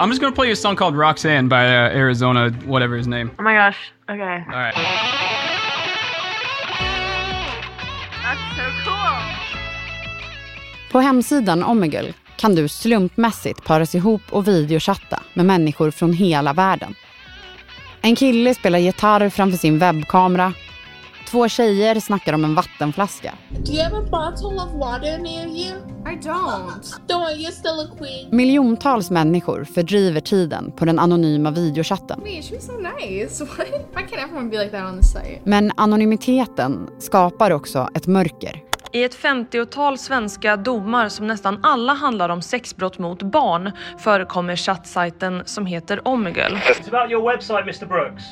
I'm just gonna play you a song called Roxanne by uh, Arizona, whatever his name. Oh my gosh. Okay. All right. That's so cool. På hemsidan Omegle kan du slumpmässigt paras ihop och videochatta med människor från hela världen. En kille spelar gitarr framför sin webbkamera. Två tjejer snackar om en vattenflaska. Do you have a bottle of water near you? I don't. Don't you're still a queen. Miljontals människor fördriver tiden på den anonyma videochatten. Wait, she's so nice. What? Why can't everyone be like that on the site? Men anonymiteten skapar också ett mörker. I ett 50-tal svenska domar som nästan alla handlar om sexbrott mot barn förekommer chattsajten som heter Omegle. It's about your website, Mr. Brooks.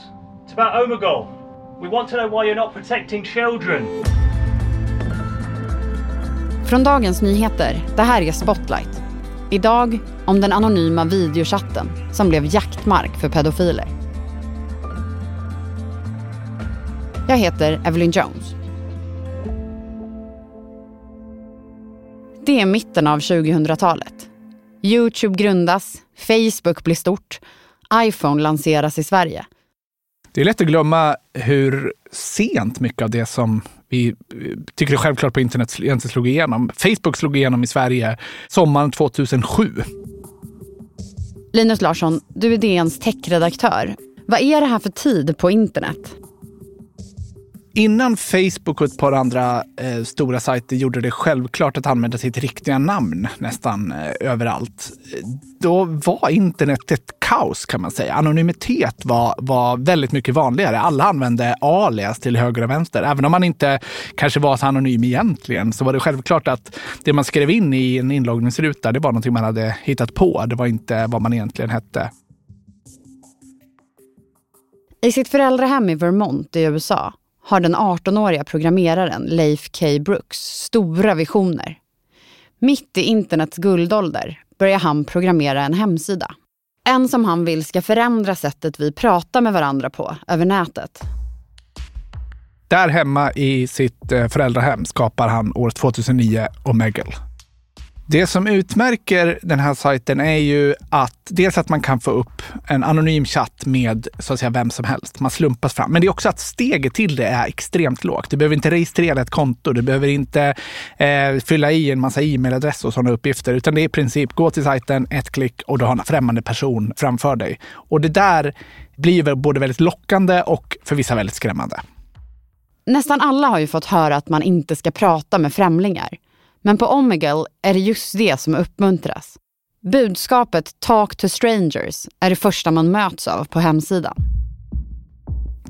It's about Omegle. We want to know why you're not protecting children. Från Dagens Nyheter, det här är Spotlight. Idag om den anonyma videochatten som blev jaktmark för pedofiler. Jag heter Evelyn Jones. Det är mitten av 2000-talet. Youtube grundas, Facebook blir stort, iPhone lanseras i Sverige. Det är lätt att glömma hur sent mycket av det som vi tycker är självklart på internet egentligen slog igenom. Facebook slog igenom i Sverige sommaren 2007. Linus Larsson, du är DNs techredaktör. Vad är det här för tid på internet? Innan Facebook och ett par andra eh, stora sajter gjorde det självklart att använda sitt riktiga namn nästan eh, överallt, då var internet ett kaos kan man säga. Anonymitet var, var väldigt mycket vanligare. Alla använde alias till höger och vänster. Även om man inte kanske var så anonym egentligen så var det självklart att det man skrev in i en inloggningsruta, det var någonting man hade hittat på. Det var inte vad man egentligen hette. I sitt föräldrahem i Vermont i USA har den 18-åriga programmeraren Leif K. Brooks stora visioner. Mitt i internets guldålder börjar han programmera en hemsida. En som han vill ska förändra sättet vi pratar med varandra på över nätet. Där hemma i sitt eh, föräldrahem skapar han år 2009 Omegle. Det som utmärker den här sajten är ju att dels att man kan få upp en anonym chatt med så att säga vem som helst. Man slumpas fram. Men det är också att steget till det är extremt lågt. Du behöver inte registrera ett konto. Du behöver inte eh, fylla i en massa e-mailadress och sådana uppgifter. Utan det är i princip gå till sajten, ett klick och du har en främmande person framför dig. Och det där blir både väldigt lockande och för vissa väldigt skrämmande. Nästan alla har ju fått höra att man inte ska prata med främlingar. Men på Omegle är det just det som uppmuntras. Budskapet “Talk to strangers” är det första man möts av på hemsidan.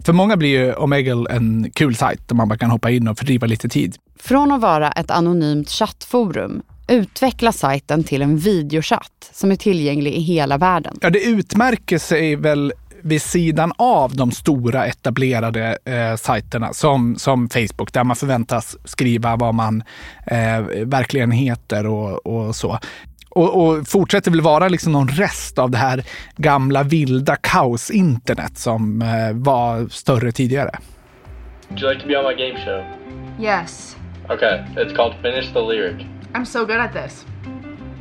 För många blir ju Omegle en kul sajt där man bara kan hoppa in och fördriva lite tid. Från att vara ett anonymt chattforum utvecklas sajten till en videochatt som är tillgänglig i hela världen. Ja, det utmärker sig väl vid sidan av de stora etablerade eh, sajterna som, som Facebook där man förväntas skriva vad man eh, verkligen heter och, och så. Och, och, fortsätter väl vara liksom någon rest av det här gamla vilda kaos-internet som eh, var större tidigare. Would you like to be on my game show? Yes. Okay, it's called Finish the Lyric. I'm so good at this.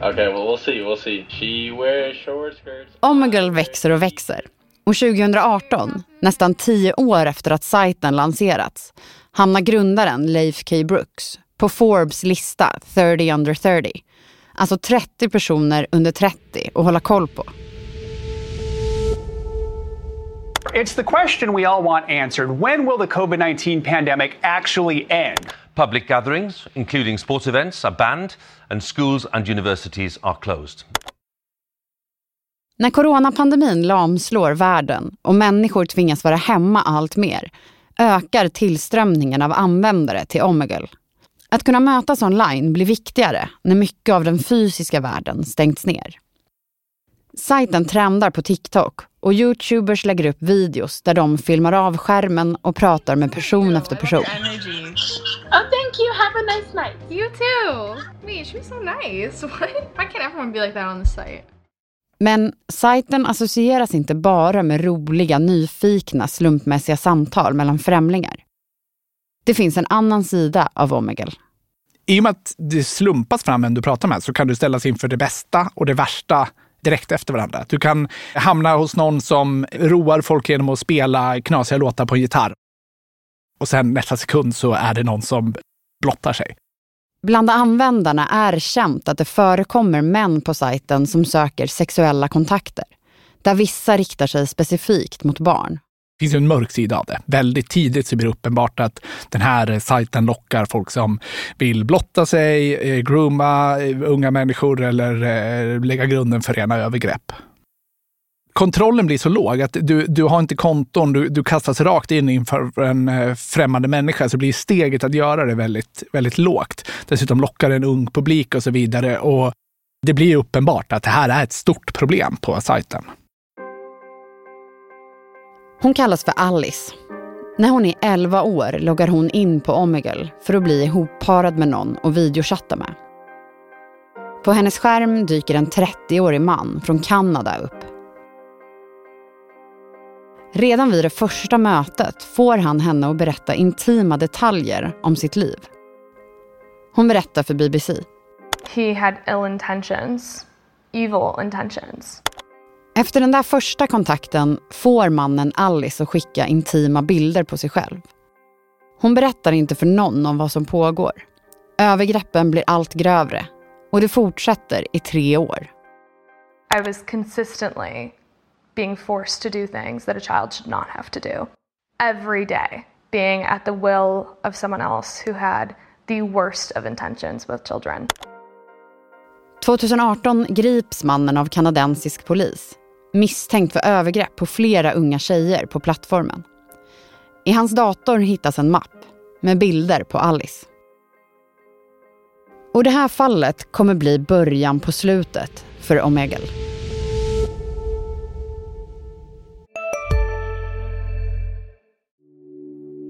Okay, well we'll see, we'll see. She wears short skirts. Omegle växer och växer. Och 2018, nästan tio år efter att sajten lanserats, hamnar grundaren Leif K. Brooks på Forbes lista 30 under 30. Alltså 30 personer under 30 att hålla koll på. It's the question we all want answered. When will the COVID 19 pandemic actually end? Public gatherings, including sports events, are banned, and schools and universities are closed. När coronapandemin lamslår världen och människor tvingas vara hemma allt mer ökar tillströmningen av användare till Omegle. Att kunna mötas online blir viktigare när mycket av den fysiska världen stängts ner. Sajten trendar på TikTok och Youtubers lägger upp videos där de filmar av skärmen och pratar med person efter person. Oh, thank you. Have a nice night. You too. Wait, she's so nice. Why can't everyone be like that on the site? Men sajten associeras inte bara med roliga, nyfikna, slumpmässiga samtal mellan främlingar. Det finns en annan sida av Omegle. I och med att det slumpas fram vem du pratar med så kan du ställas inför det bästa och det värsta direkt efter varandra. Du kan hamna hos någon som roar folk genom att spela knasiga låtar på en gitarr. Och sen nästa sekund så är det någon som blottar sig. Bland användarna är känt att det förekommer män på sajten som söker sexuella kontakter. Där vissa riktar sig specifikt mot barn. Det finns ju en mörk sida av det. Väldigt tidigt så blir det uppenbart att den här sajten lockar folk som vill blotta sig, eh, grooma eh, unga människor eller eh, lägga grunden för rena övergrepp. Kontrollen blir så låg att du, du har inte konton, du, du kastas rakt in inför en eh, främmande människa, så blir steget att göra det väldigt, väldigt lågt. Dessutom lockar en ung publik och så vidare. Och det blir uppenbart att det här är ett stort problem på sajten. Hon kallas för Alice. När hon är 11 år loggar hon in på Omegle för att bli ihopparad med någon och videochatta med. På hennes skärm dyker en 30-årig man från Kanada upp. Redan vid det första mötet får han henne att berätta intima detaljer om sitt liv. Hon berättar för BBC. He had ill intentions, evil intentions. Efter den där första kontakten får mannen Alice att skicka intima bilder på sig själv. Hon berättar inte för någon om vad som pågår. Övergreppen blir allt grövre och det fortsätter i tre år. I was consistently being forced to do things that a child should not have to do. Every day, being at the will of someone else who had the worst of intentions with children. 2018 grips mannen av kanadensisk polis misstänkt för övergrepp på flera unga tjejer på plattformen. I hans dator hittas en mapp med bilder på Alice. Och det här fallet kommer bli början på slutet för Omegle.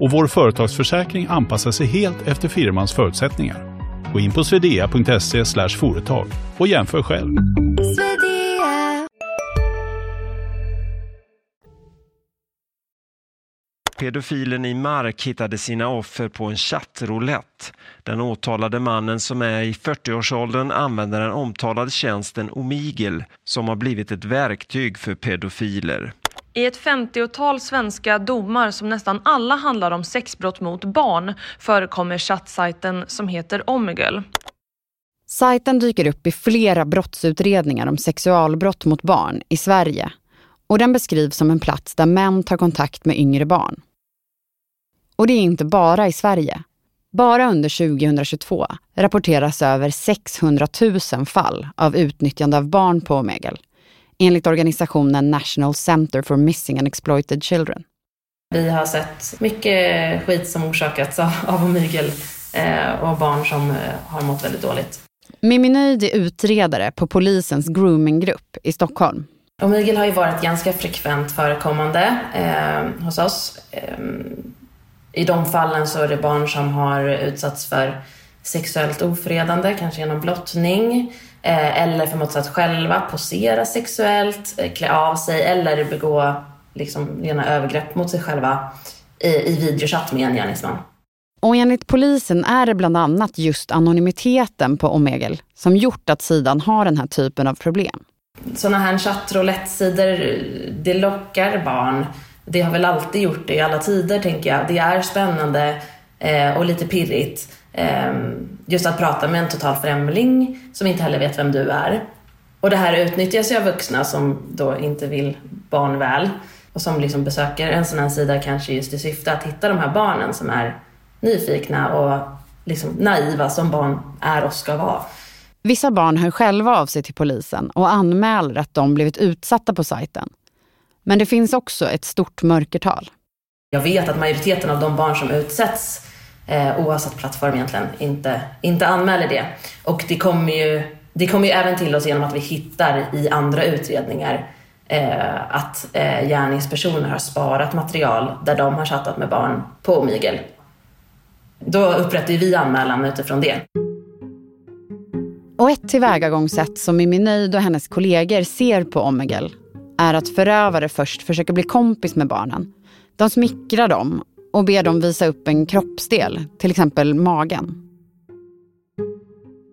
och vår företagsförsäkring anpassar sig helt efter firmans förutsättningar. Gå in på swedea.se företag och jämför själv. Pedofilen i Mark hittade sina offer på en chattroulette. Den åtalade mannen som är i 40-årsåldern använder den omtalade tjänsten Omigel som har blivit ett verktyg för pedofiler. I ett 50-tal svenska domar som nästan alla handlar om sexbrott mot barn förekommer chattsajten som heter Omegle. Sajten dyker upp i flera brottsutredningar om sexualbrott mot barn i Sverige och den beskrivs som en plats där män tar kontakt med yngre barn. Och det är inte bara i Sverige. Bara under 2022 rapporteras över 600 000 fall av utnyttjande av barn på Omegle, enligt organisationen National Center for Missing and Exploited Children. Vi har sett mycket skit som orsakats av, av Omegle eh, och barn som eh, har mått väldigt dåligt. Mimmi Nöjd är utredare på polisens groominggrupp i Stockholm. Omegle har ju varit ganska frekvent förekommande eh, hos oss. Eh, i de fallen så är det barn som har utsatts för sexuellt ofredande, kanske genom blottning, eller förmått att själva posera sexuellt, eh, klä av sig eller begå liksom rena övergrepp mot sig själva i, i videochatt med en gärningsman. Och enligt polisen är det bland annat just anonymiteten på Omegle som gjort att sidan har den här typen av problem. Sådana här chattroulette-sidor, det lockar barn det har väl alltid gjort det i alla tider, tänker jag. Det är spännande eh, och lite pirrigt. Eh, just att prata med en total främling som inte heller vet vem du är. Och det här utnyttjas ju av vuxna som då inte vill barn väl och som liksom besöker en sån här sida kanske just i syfte att hitta de här barnen som är nyfikna och liksom naiva som barn är och ska vara. Vissa barn hör själva av sig till polisen och anmäler att de blivit utsatta på sajten. Men det finns också ett stort mörkertal. Jag vet att majoriteten av de barn som utsätts, eh, oavsett plattform egentligen, inte, inte anmäler det. Och det kommer, ju, det kommer ju även till oss genom att vi hittar i andra utredningar eh, att eh, gärningspersoner har sparat material där de har chattat med barn på Omegle. Då upprättar vi anmälan utifrån det. Och ett tillvägagångssätt som Mimmi Nöjd och hennes kollegor ser på Omegel är att förövare först försöker bli kompis med barnen. De smickrar dem och ber dem visa upp en kroppsdel, till exempel magen.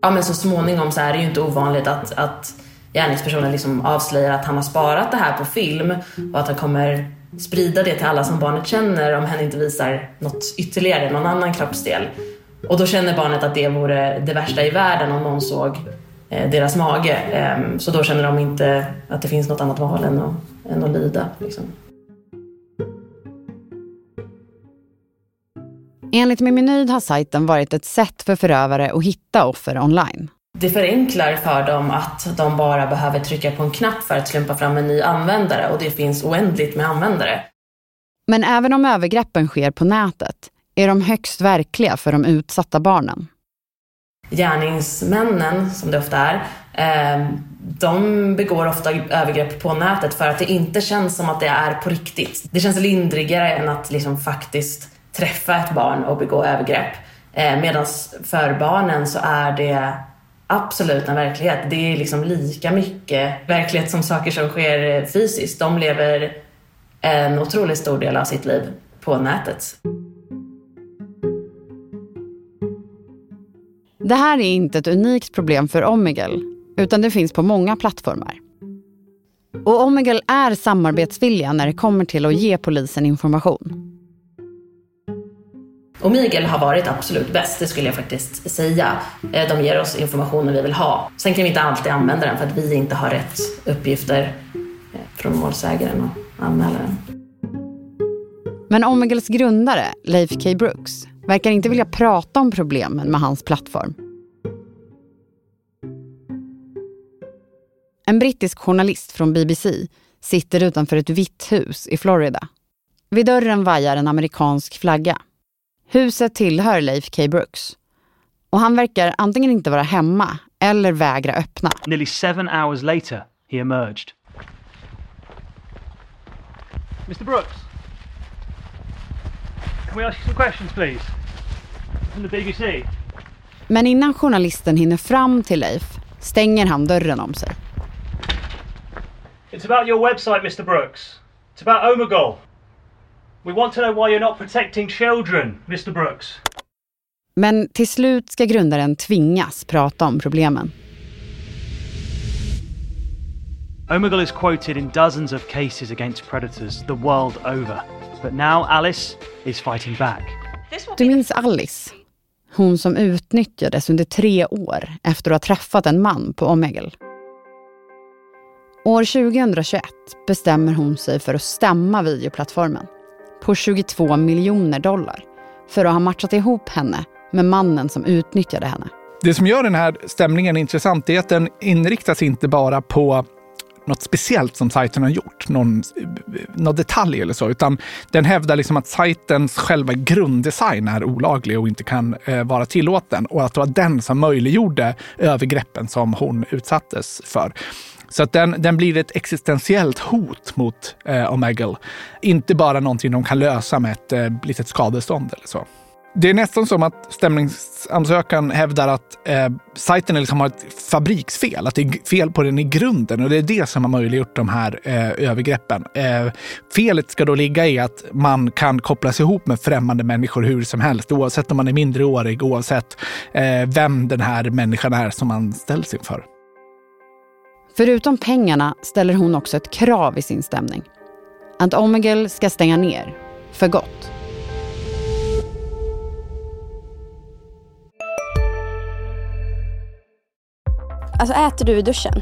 Ja, men så småningom så är det ju inte ovanligt att, att gärningspersonen liksom avslöjar att han har sparat det här på film och att han kommer sprida det till alla som barnet känner om hen inte visar något ytterligare, någon annan kroppsdel. Och då känner barnet att det vore det värsta i världen om någon såg eh, deras mage. Eh, så då känner de inte att det finns något annat val än att, än att lida. Liksom. Enligt Mimmi Nöjd har sajten varit ett sätt för förövare att hitta offer online. Det förenklar för dem att de bara behöver trycka på en knapp för att slumpa fram en ny användare och det finns oändligt med användare. Men även om övergreppen sker på nätet är de högst verkliga för de utsatta barnen. Gärningsmännen, som det ofta är, eh, de begår ofta övergrepp på nätet för att det inte känns som att det är på riktigt. Det känns lindrigare än att liksom faktiskt träffa ett barn och begå övergrepp. Eh, Medan för barnen så är det absolut en verklighet. Det är liksom lika mycket verklighet som saker som sker eh, fysiskt. De lever en otroligt stor del av sitt liv på nätet. Det här är inte ett unikt problem för Omegle, utan det finns på många plattformar. Och Omegle är samarbetsvilliga när det kommer till att ge polisen information. Omegle har varit absolut bäst, det skulle jag faktiskt säga. Eh, de ger oss informationen vi vill ha. Sen kan vi inte alltid använda den för att vi inte har rätt uppgifter eh, från målsägaren och anmälaren. Men Omegels grundare, Leif K. Brooks, verkar inte vilja prata om problemen med hans plattform. En brittisk journalist från BBC sitter utanför ett vitt hus i Florida. Vid dörren vajar en amerikansk flagga. Huset tillhör Leif K. Brooks. Och han verkar antingen inte vara hemma eller vägra öppna. Nearly seven hours later, he emerged. Mr. Brooks, can we ask you some questions, please? From the BBC. Men innan journalisten hinner fram till Leif stänger han dörren om sig. It's about your website, Mr. Brooks. It's about Omegle. We want to know why you're not protecting children, Mr. Brooks. Men till slut ska grundaren tvingas prata om problemen. Omegle is quoted in dozens of cases against predators the world over. But now Alice is fighting back. Du minns Alice? Hon som utnyttjades under tre år efter att ha träffat en man på Omegle. År 2021 bestämmer hon sig för att stämma videoplattformen på 22 miljoner dollar för att ha matchat ihop henne med mannen som utnyttjade henne. Det som gör den här stämningen intressant är att den inriktas inte bara på något speciellt som sajten har gjort, någon, någon detalj eller så, utan den hävdar liksom att sajtens själva grunddesign är olaglig och inte kan eh, vara tillåten och att det var den som möjliggjorde övergreppen som hon utsattes för. Så att den, den blir ett existentiellt hot mot eh, Omegle. Inte bara någonting de kan lösa med ett eh, litet skadestånd eller så. Det är nästan som att stämningsansökan hävdar att eh, sajten liksom har ett fabriksfel, att det är fel på den i grunden och det är det som har möjliggjort de här eh, övergreppen. Eh, felet ska då ligga i att man kan kopplas ihop med främmande människor hur som helst, oavsett om man är mindreårig, oavsett eh, vem den här människan är som man ställs inför. Förutom pengarna ställer hon också ett krav i sin stämning. Att Omegel ska stänga ner, för gott. Alltså äter du i duschen?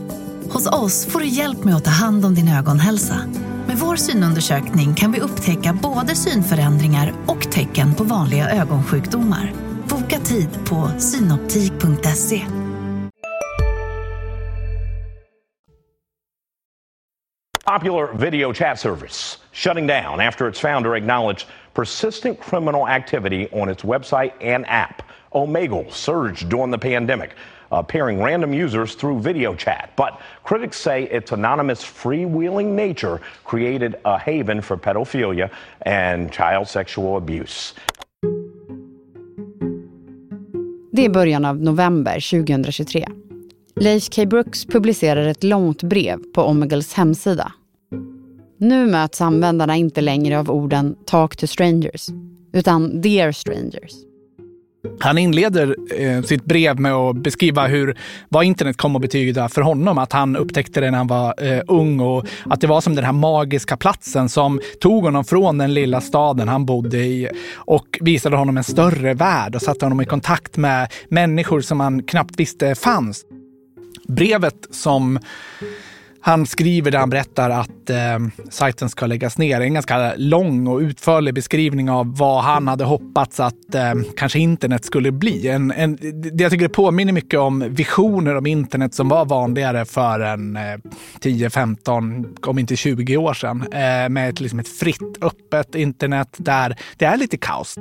Hos oss får du hjälp med att ta hand om din ögonhälsa. Med vår synundersökning kan vi upptäcka både synförändringar och tecken på vanliga ögonsjukdomar. Boka tid på synoptik.se. Popular video chat service shutting down after its founder acknowledged persistent criminal activity on its website and app. Omegle surged during the pandemic, uh, pairing random users through video chat. But critics say its anonymous, freewheeling nature created a haven for pedophilia and child sexual abuse. Det är början av november 2023. Leif K. Brooks publicerar ett långt brev på Omegles hemsida. Nu möts användarna inte längre av orden “talk to strangers” utan “dear strangers”. Han inleder eh, sitt brev med att beskriva hur, vad internet kom att betyda för honom. Att han upptäckte det när han var eh, ung och att det var som den här magiska platsen som tog honom från den lilla staden han bodde i och visade honom en större värld och satte honom i kontakt med människor som han knappt visste fanns. Brevet som han skriver där han berättar att eh, sajten ska läggas ner. En ganska lång och utförlig beskrivning av vad han hade hoppats att eh, kanske internet skulle bli. En, en, det jag tycker det påminner mycket om visioner om internet som var vanligare för en eh, 10, 15, om inte 20 år sedan. Eh, med ett, liksom ett fritt, öppet internet där det är lite kaos.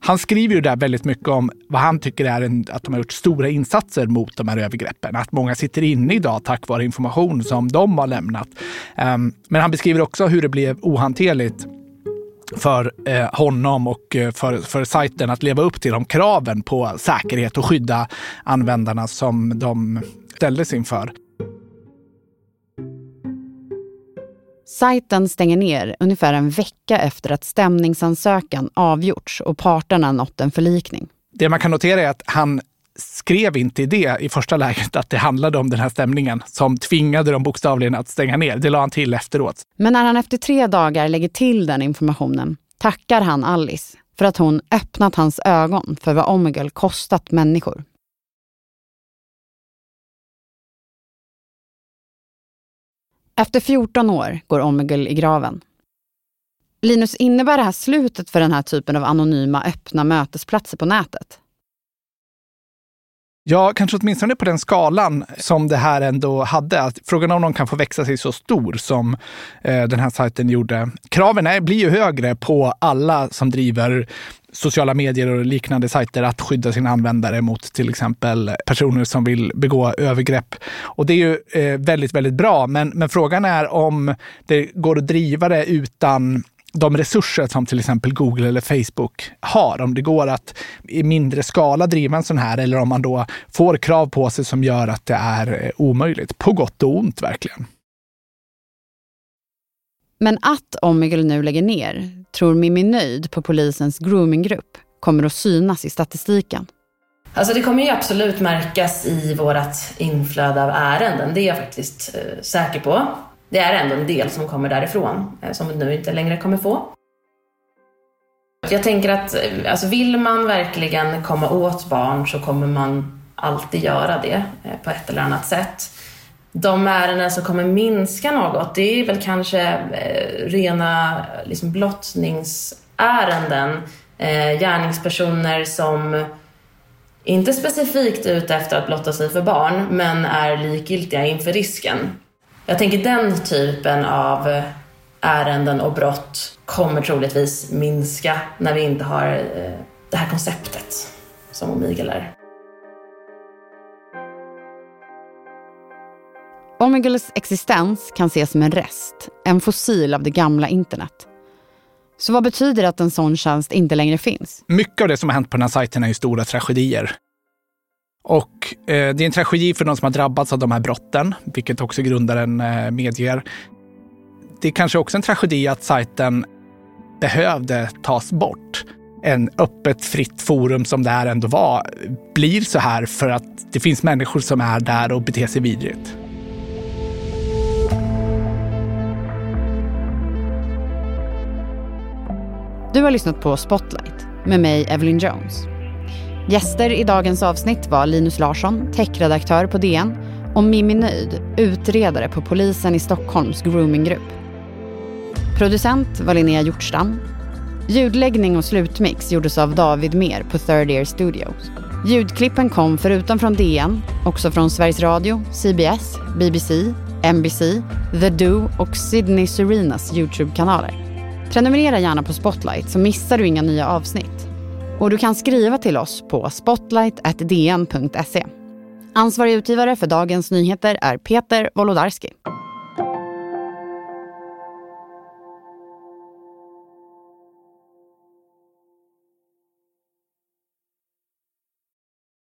Han skriver ju där väldigt mycket om vad han tycker är en, att de har gjort stora insatser mot de här övergreppen. Att många sitter inne idag tack vare information som de har lämnat. Um, men han beskriver också hur det blev ohanterligt för eh, honom och eh, för, för sajten att leva upp till de kraven på säkerhet och skydda användarna som de ställdes inför. Sajten stänger ner ungefär en vecka efter att stämningsansökan avgjorts och parterna nått en förlikning. Det man kan notera är att han skrev inte i det i första läget att det handlade om den här stämningen som tvingade dem bokstavligen att stänga ner. Det la han till efteråt. Men när han efter tre dagar lägger till den informationen tackar han Alice för att hon öppnat hans ögon för vad Omegle kostat människor. Efter 14 år går Omegle i graven. Linus, innebär det här slutet för den här typen av anonyma öppna mötesplatser på nätet? Ja, kanske åtminstone på den skalan som det här ändå hade. Att frågan om någon kan få växa sig så stor som eh, den här sajten gjorde. Kraven är, blir ju högre på alla som driver sociala medier och liknande sajter att skydda sina användare mot till exempel personer som vill begå övergrepp. Och det är ju eh, väldigt, väldigt bra. Men, men frågan är om det går att driva det utan de resurser som till exempel Google eller Facebook har. Om det går att i mindre skala driva en sån här eller om man då får krav på sig som gör att det är eh, omöjligt. På gott och ont verkligen. Men att Omegle nu lägger ner tror Mimmi Nöjd på polisens groominggrupp kommer att synas i statistiken. Alltså det kommer ju absolut märkas i vårt inflöde av ärenden. Det är jag faktiskt eh, säker på. Det är ändå en del som kommer därifrån, eh, som vi nu inte längre kommer få. Jag tänker att eh, alltså vill man verkligen komma åt barn så kommer man alltid göra det eh, på ett eller annat sätt. De ärenden som kommer minska något, det är väl kanske rena liksom blottningsärenden. Gärningspersoner som inte specifikt är ute efter att blotta sig för barn, men är likgiltiga inför risken. Jag tänker den typen av ärenden och brott kommer troligtvis minska när vi inte har eh, det här konceptet som Omegle är. Omegles existens kan ses som en rest, en fossil av det gamla internet. Så vad betyder det att en sån tjänst inte längre finns? Mycket av det som har hänt på den här sajten är ju stora tragedier. Och eh, det är en tragedi för de som har drabbats av de här brotten, vilket också grundaren eh, medger. Det är kanske också en tragedi att sajten behövde tas bort. En öppet, fritt forum som det här ändå var blir så här för att det finns människor som är där och beter sig vidrigt. Du har lyssnat på Spotlight med mig, Evelyn Jones. Gäster i dagens avsnitt var Linus Larsson, techredaktör på DN Och Mimmi Nöjd, utredare på polisen i Stockholms groominggrupp. Producent var Linnea Hjortstam. Ljudläggning och slutmix gjordes av David Mer på Third Ear Studios. Ljudklippen kom förutom från DN, också från Sveriges Radio, CBS, BBC, NBC, The Do och Sydney Serenas YouTube-kanaler. Prenumerera gärna på Spotlight så missar du inga nya avsnitt. Och du kan skriva till oss på spotlight.dn.se. Ansvarig utgivare för dagens nyheter är Peter Wolodarski.